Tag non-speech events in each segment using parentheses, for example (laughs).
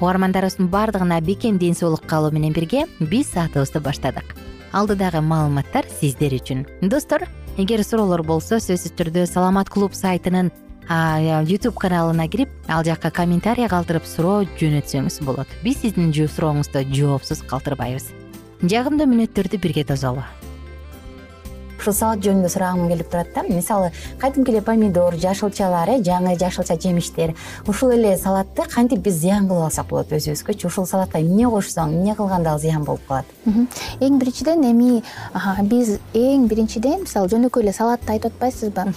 угармандарыбыздын баардыгына бекем ден соолук каалоо менен бирге биз саатыбызды баштадык. Алдыдагы маалыматтар сиздер үчүн. Достор эгер суроолор болсо сөзсүз түрдө саламат клуб сайтынын ютуб каналына кирип ал жакка комментарий калтырып суроо жөнөтсөңүз болот. Биз сиздин сурооңузду жоопсуз калтырбайбыз. Жагымдуу мүнөттөрдү бирге тосолу ушул салат жөнүндө сурагым келип турат да. Мисалы кадимки эле помидор жашылчалар э жаңы жашылча жемиштер. Ушул эле салатты кантип биз зыян кылып алсак болот өзүбүзгөчү ушул салатка эмне кошсоң эмне кылганда ал зыян болуп калат? Эң биринчиден эми биз эң биринчиден мисалы жөнөкөй эле салатты айтып атпайсызбы?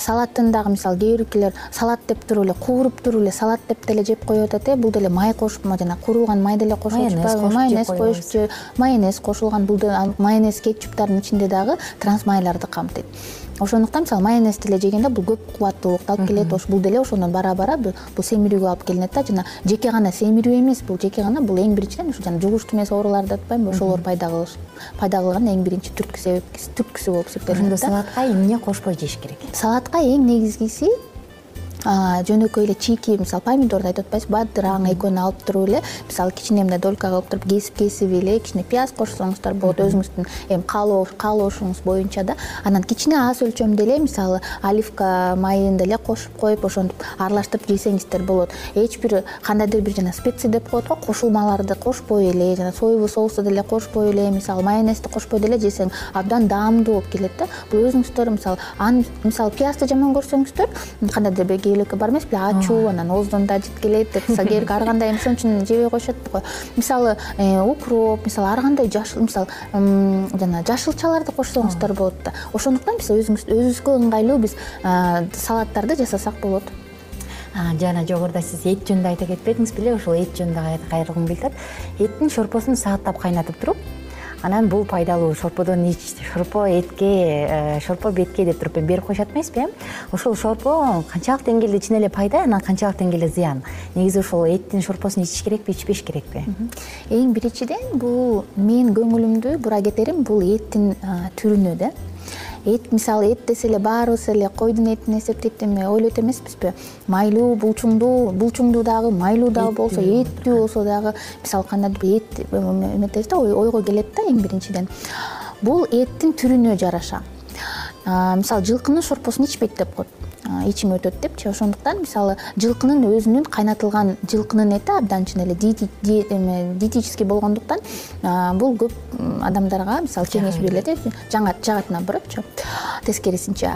Салаттын дагы мисалы кээ бирөөлөр салат деп туруп эле кууруп туруп эле салат деп деле жеп коюп атат э. Бул деле май кошупму жана кууруган май деле атпайбы. майонез коюшчу майонез кошулган бул майонез кетчуптардын ичинде дагы трансмайларды камтыйт. Ошондуктан мисалы майонез деле жегенде бул көп кубаттуулукту алып келет бул деле ошондон бара бара бул семирүүгө алып келинет да жана жеке гана семирүү эмес бул жеке гана бул эң биринчиден ушу жана жугуш түмөс оорулары деп атпаймынбы ошолор пайда кылыш пайда кылган эң биринчи түрткү себеп түрткүсү болуп эсептелинет ошондо салатка эмне кошпой жеш керек? Салатка эң негизгиси жөнөкөй эле чийки мисалы помидорду айтып атпайсызбы бадыраң экөөнү алып туруп эле мисалы кичине мындай долькага кылып туруп кесип кесип эле кичине пияз кошсоңуздар болот өзүңүздүн эми каалоошуңуз боюнча да. Анан кичине аз өлчөмдө эле мисалы оливка майын деле кошуп коюп ошентип аралаштырып жесеңиздер болот. Эч бир кандайдыр бир жана специя деп коет го кошулмаларды кошпой эле жана соевый соусту деле кошпой эле мисалы майонезди кошпой деле жесең абдан даамдуу болуп келет да. Бул өзүңүздөр мисалы аны мисалы пиязды жаман көрсөңүздөр кандайдыр бир бар эмеспи ачуу анан ооздон да жыт деп мисалы (laughs) кээ бирки ар кандай ошон үчүн жебей коюшат го. Мисалы э, укроп мисалы ар кандай жашыл мисалы жана жашылчаларды кошсоңуздар болот да. Ошондуктан биз өзүбүзгө ыңгайлуу биз салаттарды жасасак болот. Жана жогоруда сиз эт жөнүндө айта кетпедиңиз беле ошол эт жөнүндө кайрылгым келип атат. Эттин шорпосун сааттап кайнатып туруп анан бул пайдалуу шорподон ич шорпо этке э, шорпо бетке деп туруп берип коюшат эмеспи э ошол шорпо канчалык деңгээлде чын эле пайда анан канчалык деңгээлде зыян. Негизи ошол эттин шорпосун ичиш керекпи ичпеш керекпи? Эң биринчиден бул менин көңүлүмдү бура кетерим бул эттин түрүнө да эт мисалы эт десе эле баарыбыз эле койдун этин эсептейт эме ойлойт эмеспизби. Майлуу булчуңдуу булчуңдуу дагы майлуу дагы болсо эттүү болсо дагы мисалы кандайдыр эт эметебиз да ойго келет да эң биринчиден. Бул эттин түрүнө жараша. Мисалы жылкынын шорпосун ичпейт деп коет ичим өтөт депчи ошондуктан мисалы жылкынын өзүнүн кайнатылган жылкынын эти абдан чын эле диетический болгондуктан бул көп адамдарга мисалы кеңеш берилет э жагат наоборотчу тескерисинче.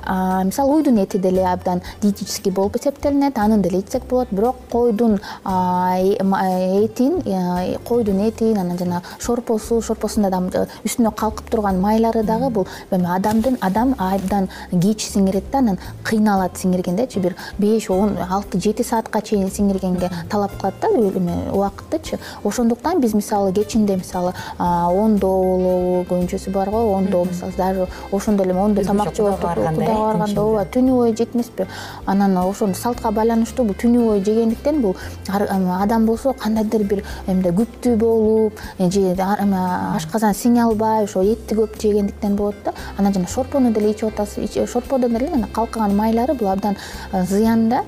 Мисалы уйдун эти деле абдан диетический болуп эсептелинет аны деле ичсек болот. Бирок койдун этин э, койдун этин анан жанагы шорпосу шорпосунда дагы үстүнө калкып турган майлары дагы бул эми адамдын адам абдан кеч сиңирет да анан кыйналат сиңиргендечи бир беш он алты жети саатка чейин сиңиргенге талап кылат да эме убакыттычы ошондуктан биз мисалы кечинде мисалы ондо болобу көбүнчөсү барго ондо мисалы даже ошондо эле ондо тамак жеп отуруп кудайга барганда ооба түнү бою жетмеспи. Анан ошону салтка байланыштуу бул түнү бою жегендиктен бул адам болсо кандайдыр бир эмне күптүү болуп э, же ашказан сиңе албай ошо этти көп жегендиктен болот да. Анан жана шорпону деле ичип атасыз шорподон эле жана калкыган майлары бул абдан э, зыян да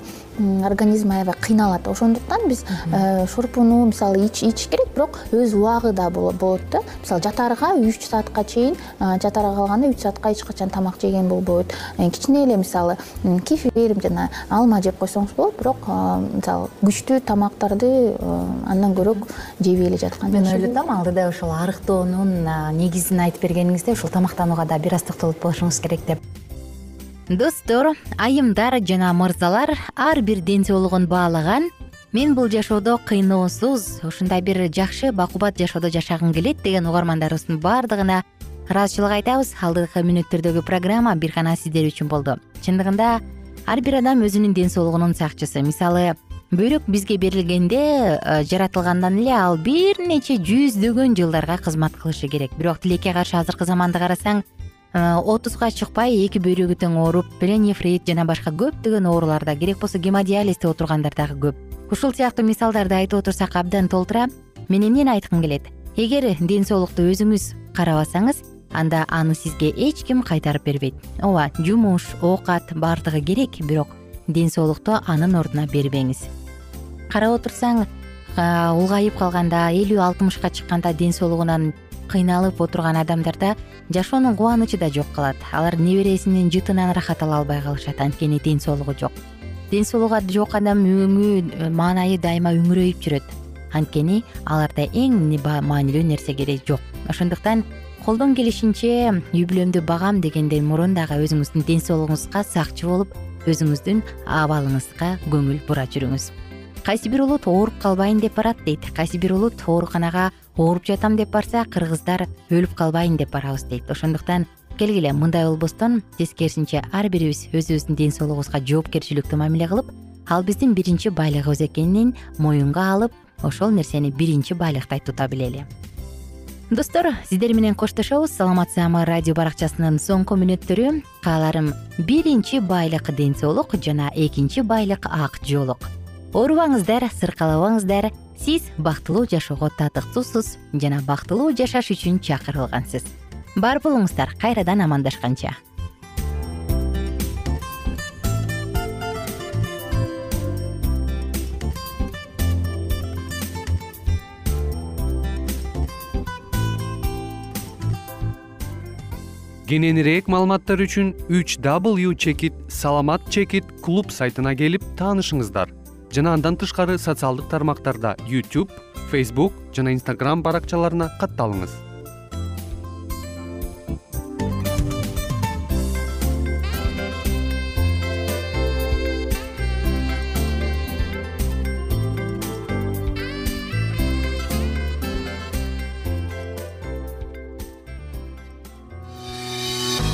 организм аябай кыйналат. Ошондуктан биз э, шорпону мисалы ичиш керек бирок өз убагыда болот да. Мисалы жатаарга үч саатка чейин жатаарга калганда үч саатка эч качан тамак жеген болбойт. Э, кичине эле мисалы кефир жана алма жеп койсоңуз болот бирок мисалы күчтүү тамактарды андан көрөөк жебей эле жаткан мен ойлоп атам алдыда ошол арыктоонун негизин айтып бергениңизде ушул тамактанууга да бир аз токтолуп болушуңуз керек деп достор айымдар жана мырзалар ар бир ден соолугун баалаган мен бул жашоодо кыйноосуз ушундай бир жакшы бакубат жашоодо жашагым келет деген угармандарыбыздын баардыгына ыраазычылык айтабыз. Алдыңкы мүнөттөрдөгү программа бир гана сиздер үчүн болду. Чындыгында ар бир адам өзүнүн ден соолугунун сакчысы. Мисалы бөйрөк бизге берилгенде э, жаратылгандан эле ал бир нече жүздөгөн жылдарга кызмат кылышы керек. Бирок тилекке каршы азыркы заманды карасаң отузга чыкпай эки бөйрөгү тең ооруп пленефрит жана башка көптөгөн ооруларда керек болсо гемодиализде отургандар дагы көп. Ушул сыяктуу мисалдарды айтып отурсак абдан толтура мен эмнени айткым келет. Эгер ден соолукту өзүңүз карабасаңыз анда аны сизге эч ким кайтарып бербейт. Ооба жумуш оокат баардыгы керек бирок ден соолукту анын ордуна бербеңиз. Карап отурсаң улгайып калганда элүү алтымышка чыкканда ден соолугунан кыйналып отурган адамдарда жашоонун кубанычы да жок калат. Алар небересинин жытынан ырахат ала албай калышат. Анткени ден соолугу жок. Ден соолугу жок адам өңү э, маанайы дайыма үңүрөйүп жүрөт. Анткени аларда эң маанилүү нерсе керек жок. Ошондуктан колдон келишинче үй бүлөмдү багам дегенден мурун дагы өзүңүздүн ден соолугуңузга сакчы болуп өзүңүздүн абалыңызга көңүл бура жүрүңүз. Кайсы бир улут ооруп калбайын деп барат дейт. Кайсы бир улут ооруканага ооруп жатам деп барса кыргыздар өлүп калбайын деп барабыз дейт. Ошондуктан келгиле мындай болбостон тескерисинче ар бирибиз өзүбүздүн ден соолугубузга жоопкерчиликтүү мамиле кылып ал биздин биринчи байлыгыбыз экенин моюнга алып ошол нерсени биринчи байлыктай тута билели. Достор сиздер менен коштошобуз. Саламатсызамы радио баракчасынын соңку мүнөттөрү. Кааларым биринчи байлык ден соолук жана экинчи байлык ак жоолук оорубаңыздар сыркалабаңыздар. Сиз бактылуу жашоого татыктуусуз жана бактылуу жашаш үчүн чакырылгансыз. Бар болуңуздар кайрадан амандашканча. Кененирээк маалыматтар үчүн үч w чекит саламат чекит клуб сайтына келип таанышыңыздар жана андан тышкары социалдык тармактарда youtube facebook жана instagram баракчаларына катталыңыз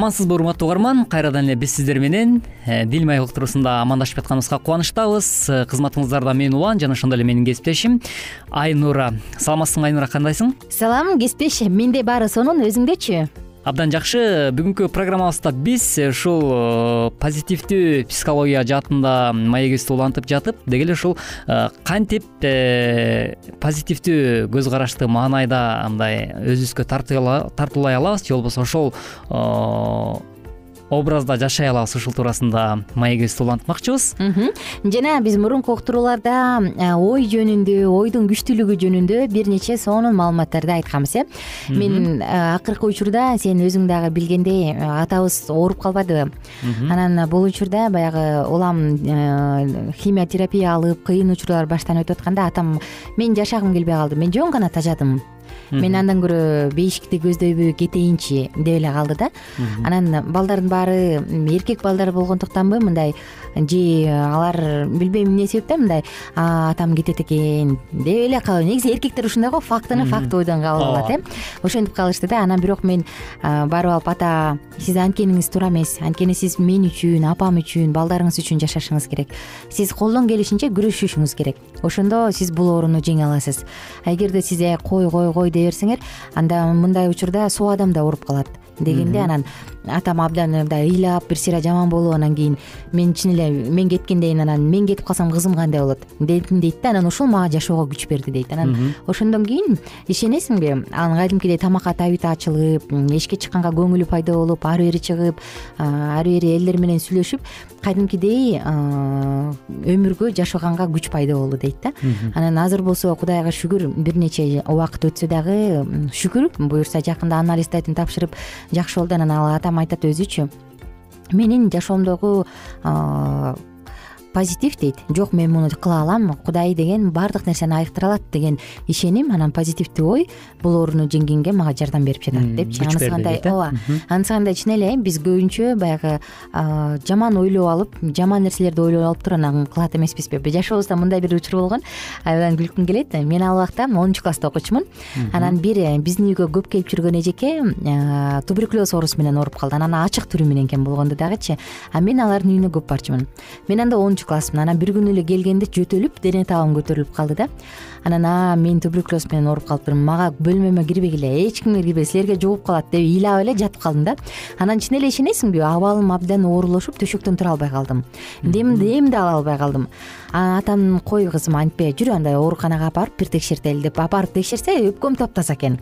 амансызбы урматтуу угарман. Кайрадан эле биз сиздер менен э, дил маек уктуруусунда амандашып жатканыбызга кубанычтабыз. Э, кызматыңыздарда мен улан жана ошондой эле менин кесиптешим айнура. Саламатсыңбы айнура кандайсың? Салам кесиптеш менде баары сонун өзүңдөчү абдан жакшы. Бүгүнкү программабызда биз ушул э, позитивдүү психология жаатында маегибизди улантып жатып деги эле ушул э, кантип э, позитивдүү көз карашты маанайда мындай өзүбүзгө тартуулай алабыз? Же болбосо ошол образда жашай алабыз ушул туурасында. Маегибизди улантмакчыбыз жана биз мурунку уктурууларда ой жөнүндө ойдун күчтүүлүгү жөнүндө бир нече сонун маалыматтарды айтканбыз э. Мен акыркы учурда сен өзүң дагы билгендей атабыз ооруп калбадыбы анан бул учурда баягы улам химия терапия алып кыйын учурлар баштан өтүп атканда атам мен жашагым келбей калды. Мен жөн гана тажадым мен андан көрө бейишикти көздөйбү кетейинчи деп эле калды да. Анан балдардын баары эркек балдар болгондуктанбы мындай же алар билбейм эмне себептен мындай атам кетет экен деп эле калып негизи эркектер ушундай го фактыны факт ойдон кабыл алат э. Ошентип калышты да. Анан бирок мен барып алып ата сиз анткениңиз туура эмес. Анткени сиз мен үчүн апам үчүн балдарыңыз үчүн жашашыңыз керек. Сиз колдон келишинче күрөшүшүңүз керек. Ошондо сиз бул ооруну жеңе аласыз. А эгерде сиз э кой кой кой дей берсеңер анда мындай учурда соо адам да ооруп калат дегенде анан атам абдан мындай ыйлап бир сыйра жаман болуп анан кийин мен чын эле мен кеткенден кийин анан мен кетип калсам кызым кандай болот дедим дейт да анан ушул мага жашоого күч берди дейт. Анан ошондон кийин ишенесиңби анан кадимкидей тамакка табити ачылып эшикке чыкканга көңүлү пайда болуп ары бери чыгып ары бери элдер менен сүйлөшүп кадимкидей өмүргө жашаганга күч пайда болду дейт да. Анан азыр болсо кудайга шүгүр бир нече убакыт өтсө дагы шүгүр буюрса жакында анализ датын тапшырып жакшы болду анан ал атам айтат өзүчү. Менин жашоомдогу позитив дейт. Жок мен муну кыла алам кудай деген баардык нерсени айыктыра алат деген ишеним. Анан позитивдүү ой бул ооруну жеңгенге мага жардам берип жатат депчи. анысы кандай? ооба анысы кандай чын эле биз көбүнчө баягы жаман ойлоп алып жаман нерселерди ойлоп алып туруп анан кылат эмеспизби жашообузда мындай бир учур болгон. Абдан күлкүм келет. Мен ал убакта онунчу класста окуучумун. Анан бир э, биздин үйгө көп келип жүргөн эжеке туберкулез оорусу менен ооруп калды. Анан ачык түрү менен экен болгондо дагычы. А мен алардын үйүнө көп барчумун. Мен анда онунчу классмын анан бир күнү эле келгенде жөтөлүп дене табым көтөрүлүп калды да. Анан а мен туберкулез менен ооруп калыптырмын мага бөлмөмө кирбегиле эч кимге кирбей силерге жугуп калат деп ыйлап эле жатып калдым да. Анан чын эле ишенесиңби абалым абдан оорулушуп төшөктөн тура албай калдым. Эм да ала албай калдым. Анан атам кой кызым антпей жүр андай ооруканага алып барып бир текшертели деп алып барып текшерсе өпкөм таптаза экен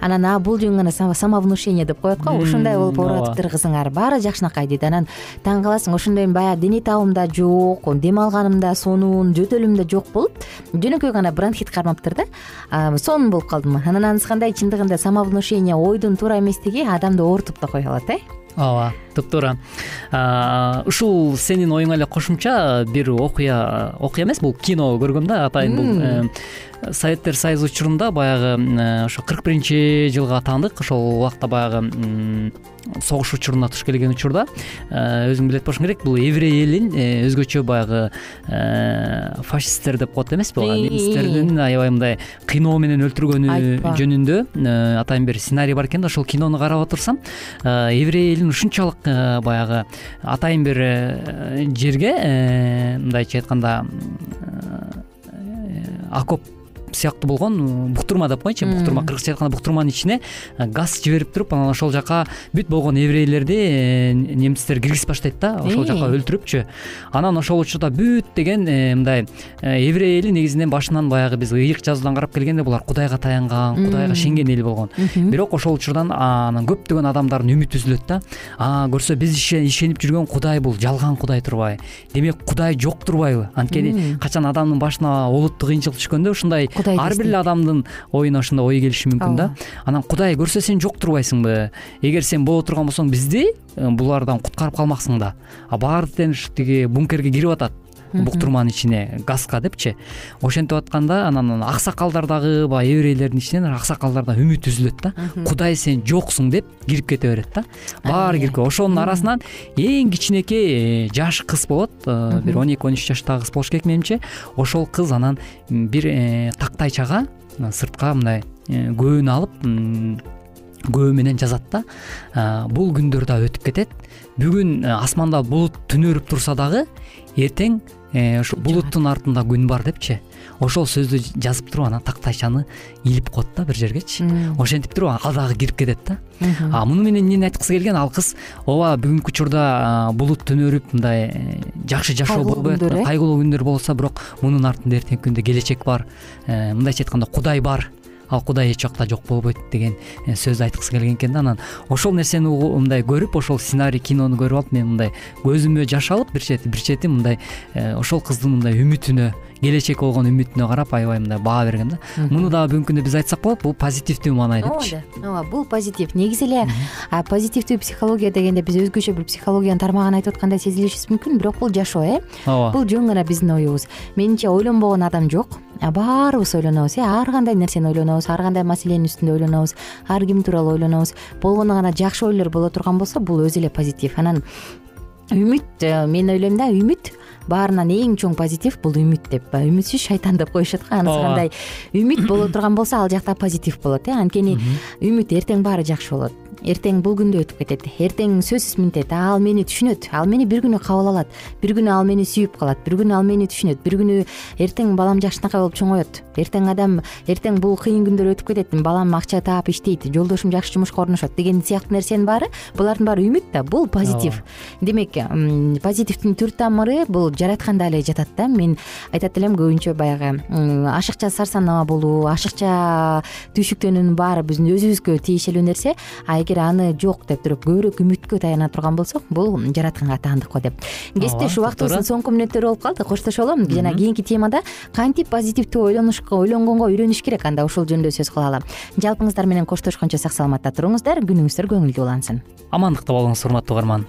анан а бул жөн гана самовнушение деп коет го. Ушундай болуп ооруп атыптыр кызыңар. Баары жакшынакай дейт анан таң каласың. Ошондой баягы дене табым да жок дем алганым да сонун жөтөлүм да жок болуп жөнөкөй гана бронхит кармаптыр да. Сонун болуп калдым. Анан анысы кандай чындыгында самовнушение ойдун туура эместиги адамды оорутуп да кое алат э? Ооба туп туура ушул сенин оюңа эле кошумча бир окуя окуя эмес бул кино көргөм да атайын бул советтер союзу учурунда баягы э, ошо кырк биринчи жылга аттандык ошол убакта баягы согуш учуруна туш келген учурда э, өзүң билет болушуң керек. Бул еврей элин э, өзгөчө баягы фашисттер деп коет эмеспи немистердин аябай мындай кыйноо менен өлтүргөнү жөнүндө атайын бир сценарий бар экен да ошол кинону карап отурсам еврей элин ушунчалык баягы атайын бир жерге мындайча айтканда окоп сыяктуу болгон буктурма деп коеюнчу буктурма кыргызча айтканда буктурманын ичине э, газ жиберип туруп анан ошол жака бүт болгон еврейлерди э, немистер киргизип баштайт да ошол жака өлтүрүпчү. Анан ошол учурда бүт деген э, мындай еврей эли негизинен башынан баягы биз ыйык жазуудан карап келгенде булар кудайга таянган кудайга ишенген эл болгон. Бирок ошол учурдан анан көптөгөн адамдардын үмүтү үзүлөт да. А көрсө биз ишенип жүргөн кудай бул жалган кудай турбайбы. Демек кудай жок турбайбы. Анткени качан адамдын башына олуттуу кыйынчылык түшкөндө ушундай ар бир эле адамдын оюна ошондой ой келиши мүмкүн да. Анан кудай көрсө сен жок турбайсыңбы эгер сен боло турган болсоң бизди э, булардан куткарып калмаксың да. А баары тең тиги бункерге кирип атат буктурманын ичине газга депчи. Ошентип атканда анан аксакалдар дагы баягы еврейлердин ичинен аксакалдардан үмүт үзүлөт да. Кудай сен жоксуң? деп кирип кете берет да. Баары кирип ошонун арасынан эң кичинекей э, жаш кыз болот. Э, бир он эки он үч жаштагы кыз болуш керек менимче. Ошол кыз анан бир э, тактайчага сыртка мындай күбөнү алып күбө менен жазат да. Бул күндөр да өтүп кетет. Бүгүн асманда булут түнөрүп турса дагы эртең э, булуттун артында күн бар депчи. Ошол сөздү жазып туруп анан тактайчаны илип коет да бир жергечи. Ошентип туруп ал дагы кирип кетет да. А муну менен эмнени айткысы келген? Ал кыз ооба бүгүнкү учурда булут түнөрүп мындай э, жакшы жашоо болбой атат кайгылуу күндөр болсо бирок мунун артында эртеңки күндө келечек бар. Э, мындайча айтканда кудай бар ал кудай эч убакта жок болбойт деген сөздү айткысы келген экен да анан. Ошол нерсени мындай көрүп ошол сценарий кинону көрүп алып мен мындай көзүмө жаш алып бир чети бир чети мындай э, ошол кыздын мындай үмүтүнө келечек болгон үмүтүнө карап аябай мындай баа бергем да муну дагы бүгүнкү күндө биз айтсак болот бул позитивдүү маанай депчи. ооба бул позитив. Негизи эле позитивдүү психология дегенде биз өзгөчө бир психологиянын тармагын айтып аткандай сезилишибиз мүмкүн бирок бул жашоо э? Ооба. Бул жөн гана биздин оюбуз. Менимче ойлонбогон адам жок. Баарыбыз ойлонобуз э? Ар кандай нерсени ойлонобуз ар кандай маселенин үстүндө ойлонобуз ар ким тууралуу ойлонобуз. Болгону гана жакшы ойлор боло турган болсо бул өзү эле позитив. Анан үмүт э, мен ойлойм да үмүт баарынан эң чоң позитив бул үмүт деп. Үмүтсүз шайтан деп коюшат го анысы кандай үмүт боло турган болсо ал жакта позитив болот э. Анткени үмүт эртең баары жакшы болот эртең бул күн да өтүп кетет. Эртең сөзсүз мынтет ал мени түшүнөт. Ал мени бир күнү кабыл алат. Бир күнү ал мени сүйүп калат. Бир күнү ал мени түшүнөт. Бир күнү эртең балам жакшынакай болуп чоңоет. Эртең адам эртең бул кыйын күндөр өтүп кетет. Балам акча таап иштейт. Жолдошум жакшы жумушка орношот деген сыяктуу нерсенин баары булардын баары үмүт да. Бул позитив. Демек позитивдин түр тамыры бул жаратканда эле жатат да. Мен айтат элем көбүнчө баягы ашыкча сарсанаа болуу ашыкча түйшүктөнүүнүн баары биздин өзүбүзгө тиешелүү нерсе. А эгер аны жок деп туруп көбүрөөк үмүткө таяна турган болсок бул жаратканга таандык го деп. Кесиптеш убактыбыздын соңку мүнөттөрү болуп калды коштошолу. Жана кийинки темада кантип позитивдүү ойлонушко ойлонгонго үйрөнүш керек анда ошол жөнүндө сөз кылалы. Жалпыңыздар менен коштошкончо сак саламатта туруңуздар күнүңүздөр көңүлдүү улансын. Амандыкта болуңуз урматтуу угарман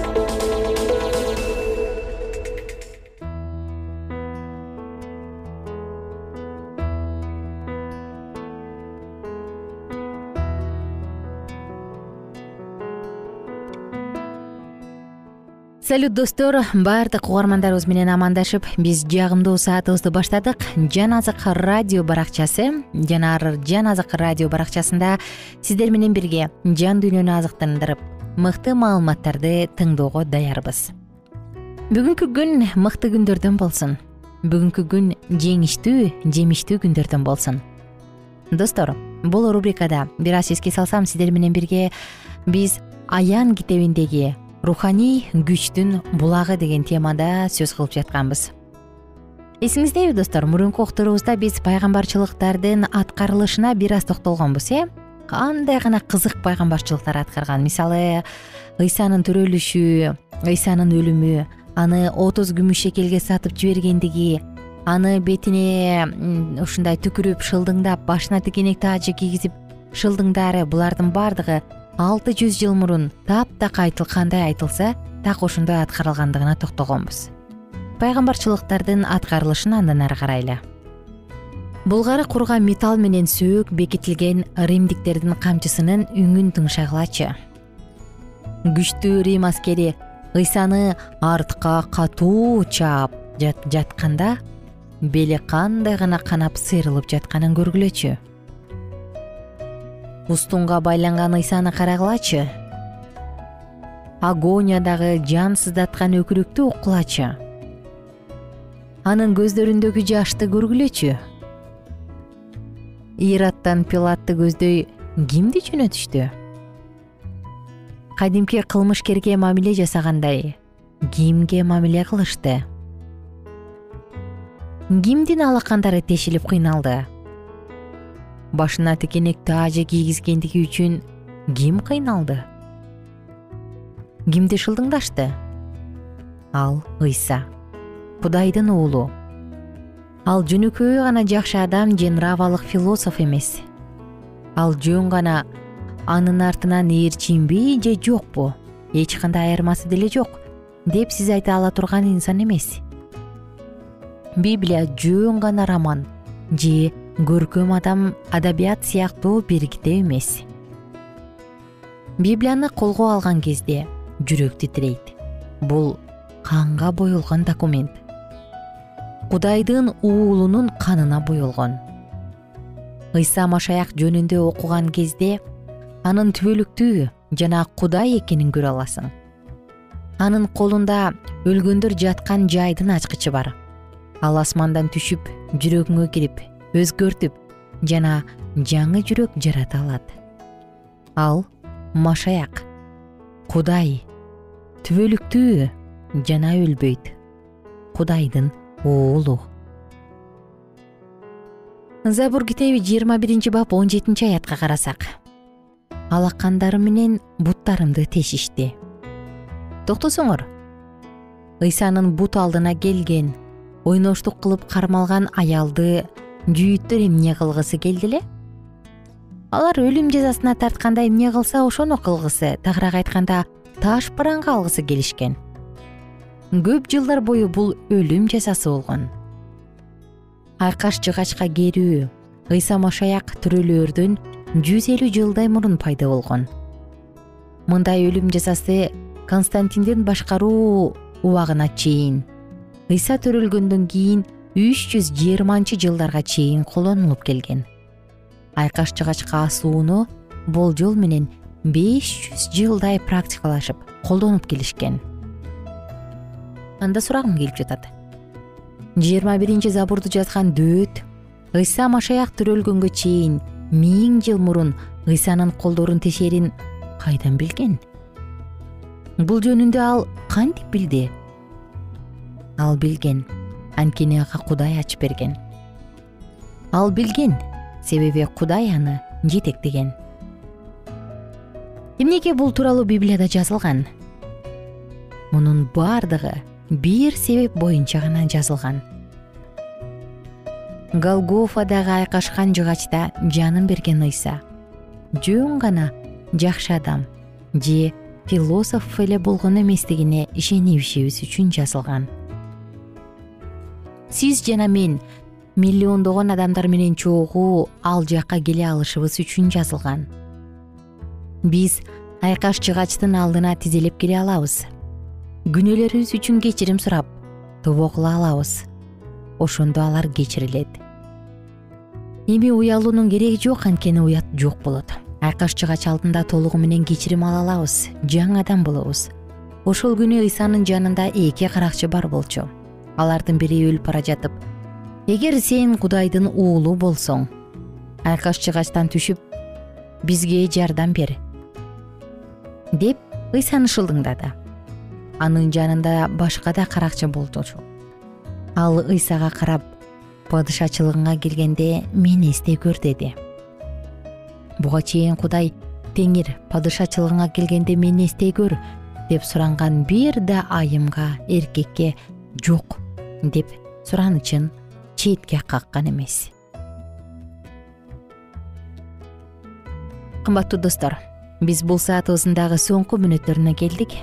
салют достор. Баардык угармандарыбыз менен амандашып биз жагымдуу саатыбызды баштадык. Жан азык радио баракчасы жана жан азык радио баракчасында сиздер менен бирге жан дүйнөнү азыктандырып мыкты маалыматтарды тыңдоого даярбыз. Бүгүнкү күн мыкты күндөрдөн болсун. Бүгүнкү күн жеңиштүү жемиштүү күндөрдөн болсун. Достор бул рубрикада бир аз эске салсам сиздер менен бирге биз аян китебиндеги руханий күчтүн булагы деген темада сөз кылып жатканбыз. Эсиңиздеби достор мурунку окторубузда биз пайгамбарчылыктардын аткарылышына бир аз токтолгонбуз э? Кандай гана кызык пайгамбарчылыктар аткарган. Мисалы ыйсанын төрөлүшү ыйсанын өлүмү аны отуз күмүш шекелге сатып жибергендиги аны бетине ушундай түкүрүп шылдыңдап башына тикенек таажы кийгизип шылдыңдары булардын баардыгы алты жүз жыл мурун таптак кандай айтылса так ошондой аткарылгандыгына токтогонбуз. Пайгамбарчылыктардын аткарылышын андан ары карайлы. Булгары курган металл менен сөөк бекитилген римдиктердин камчысынын үңүн тыңшагылачы. Күчтүү рим аскери ыйсаны артка катуу чаап жатканда бели кандай гана канап сыйрылып жатканын көргүлөчү устунга байланган ыйсаны карагылачы. Агониядагы жан сыздаткан өкүрүктү уккулачы. Анын көздөрүндөгү жашты көргүлөчү. Ираттан пилатты көздөй кимди жөнөтүштү кадимки кылмышкерге мамиле жасагандай кимге мамиле кылышты? Кимдин алакандары тешилип кыйналды башына тикенек таажы кийгизгендиги үчүн ким кыйналды? Кимди шылдыңдашты? Ал ыйса кудайдын уулу. Ал жөнөкөй гана жакшы адам же нравалык философ эмес. Ал жөн гана анын артынан ээрчимби же жокпу эч кандай айырмасы деле жок деп сиз айта ала турган инсан эмес. Библия жөн гана роман же көркөм адам адабият сыяктуу бир эмес. Библияны колго алган кезде жүрөк титирейт. Бул канга боелгон документ. Кудайдын уулунун канына боелгон ыйса машаяк жөнүндө окуган кезде анын түбөлүктүү жана кудай экенин көрө аласың. Анын колунда өлгөндөр жаткан жайдын ачкычы бар. Ал асмандан түшүп жүрөгүңө кирип өзгөртүп жана жаңы жүрөк жарата алат. Ал машаяк кудай түбөлүктүү жана өлбөйт. Кудайдын уулу. Забур китеби жыйырма биринчи бап он жетинчи аятка карасак. Алакандары менен буттарымды тешишти. Токтосоңор. Ыйсанын бут алдына келген ойноштук кылып кармалган аялды жүйүттөр эмне кылгысы келди эле? Алар өлүм жазасына тартканда эмне кылса ошону кылгысы тагыраак айтканда таш бараңга алгысы келишкен. Көп жылдар бою бул өлүм жазасы болгон. Айкаш жыгачка керүү ыйса машаяк төрөлөрдөн жүз элүү жылдай мурун пайда болгон. Мындай өлүм жазасы константиндин башкаруу убагына чейин ыйса төрөлгөндөн кийин үч жүз жыйырманчы жылдарга чейин колдонулуп келген. Айкаш жыгачка асууну болжол менен беш жүз жылдай практикалашып колдонуп келишкен. Анда сурагым келип жатат. Жыйырма биринчи забурду жазган дөөт ыйса машаяк төрөлгөнгө чейин миң жыл мурун ыйсанын колдорун тешерин кайдан билген? Бул жөнүндө ал кантип билди ал билген анткени ага кудай ачып берген. Ал билген себеби кудай аны жетектеген. Эмнеге бул тууралуу библияда жазылган? Мунун баардыгы бир себеп боюнча гана жазылган. Голгофадагы айкашкан жыгачта жанын берген ыйса жөн гана жакшы адам же философ эле болгон эместигине ишенишибиз үчүн жазылган сиз жана мен миллиондогон адамдар менен чогуу ал жакка келе алышыбыз үчүн жазылган. Биз айкаш жыгачтын алдына тизелеп келе алабыз. Күнөөлөрүбүз үчүн кечирим сурап тобо кыла алабыз. Ошондо алар кечирилет. Эми уялуунун кереги жок анткени уят жок болот. Айкаш жыгач алдында толугу менен кечирим ала алабыз жаңы адам болобуз. Ошол күнү ыйсанын жанында эки каракчы бар болчу алардын бири өлүп бара жатып эгер сен кудайдын уулу болсоң айкаш жыгачтан түшүп бизге жардам бер деп ыйсаны шылдыңдады анын жанында башка да каракчы болчу ал ыйсага карап падышачылыгыңа келгенде мени эстей көр деди. Буга чейин кудай теңир падышачылыгыңа келгенде мени эстей көр деп суранган бир да айымга эркекке жок деп суранычын четке каккан эмес. Кымбаттуу достор биз бул саатыбыздын дагы соңку мүнөттөрүнө келдик.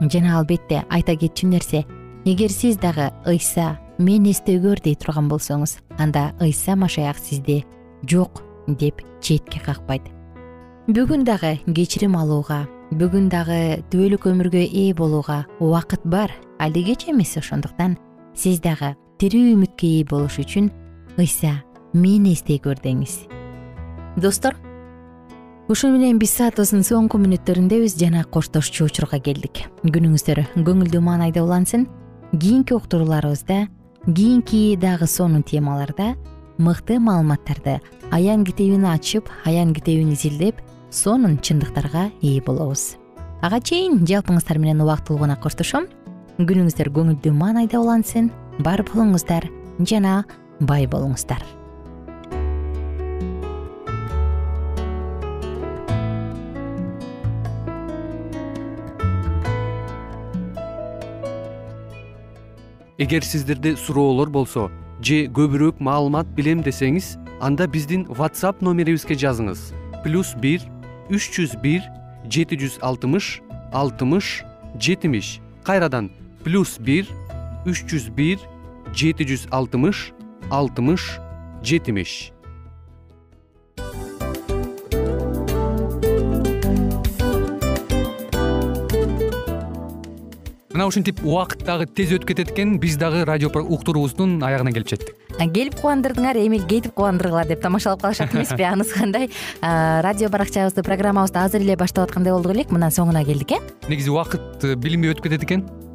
Жана албетте айта кетчү нерсе эгер сиз дагы ыйса мени эстей көр дей турган болсоңуз анда ыйса машаяк сизди жок деп четке какпайт. Бүгүн дагы кечирим алууга бүгүн дагы түбөлүк өмүргө ээ болууга убакыт бар али кеч эмес ошондуктан сиз дагы тирүү үмүткө ээ болуш үчүн ыйса мени эстей көр деңиз достор ушуну менен биз саатыбыздын соңку мүнөттөрүндөбүз жана коштошчу учурга келдик. Күнүңүздөр көңүлдүү маанайда улансын. Кийинки уктурууларыбызда кийинки дагы сонун темаларда мыкты маалыматтарды аян китебин ачып аян китебин изилдеп сонун чындыктарга ээ болобуз. Ага чейин жалпыңыздар менен убактылуу гана коштошом күнүңүздөр көңүлдүү маанайда улансын бар болуңуздар жана бай болуңуздар. Эгер сиздерде суроолор болсо же көбүрөөк маалымат билем десеңиз анда биздин whatsapp номерибизге жазыңыз. Плюс бир үч жүз бир жети жүз алтымыш алтымыш жетимиш. Кайрадан плюс бир үч жүз бир жети жүз алтымыш алтымыш жетимиш. Мына ушинтип убакыт дагы тез өтүп кетет экен. Биз дагы радио уктуруубуздун аягына келип жеттик. Келип кубандырдыңар эми кетип кубандыргыла деп тамашалап калышат эмеспи (laughs) анысы кандай? Радио баракчабызды программабызды азыр эле баштап аткандай болдук элек. Мына соңуна келдик э? Негизи убакыт э, билинбей өтүп кетет экен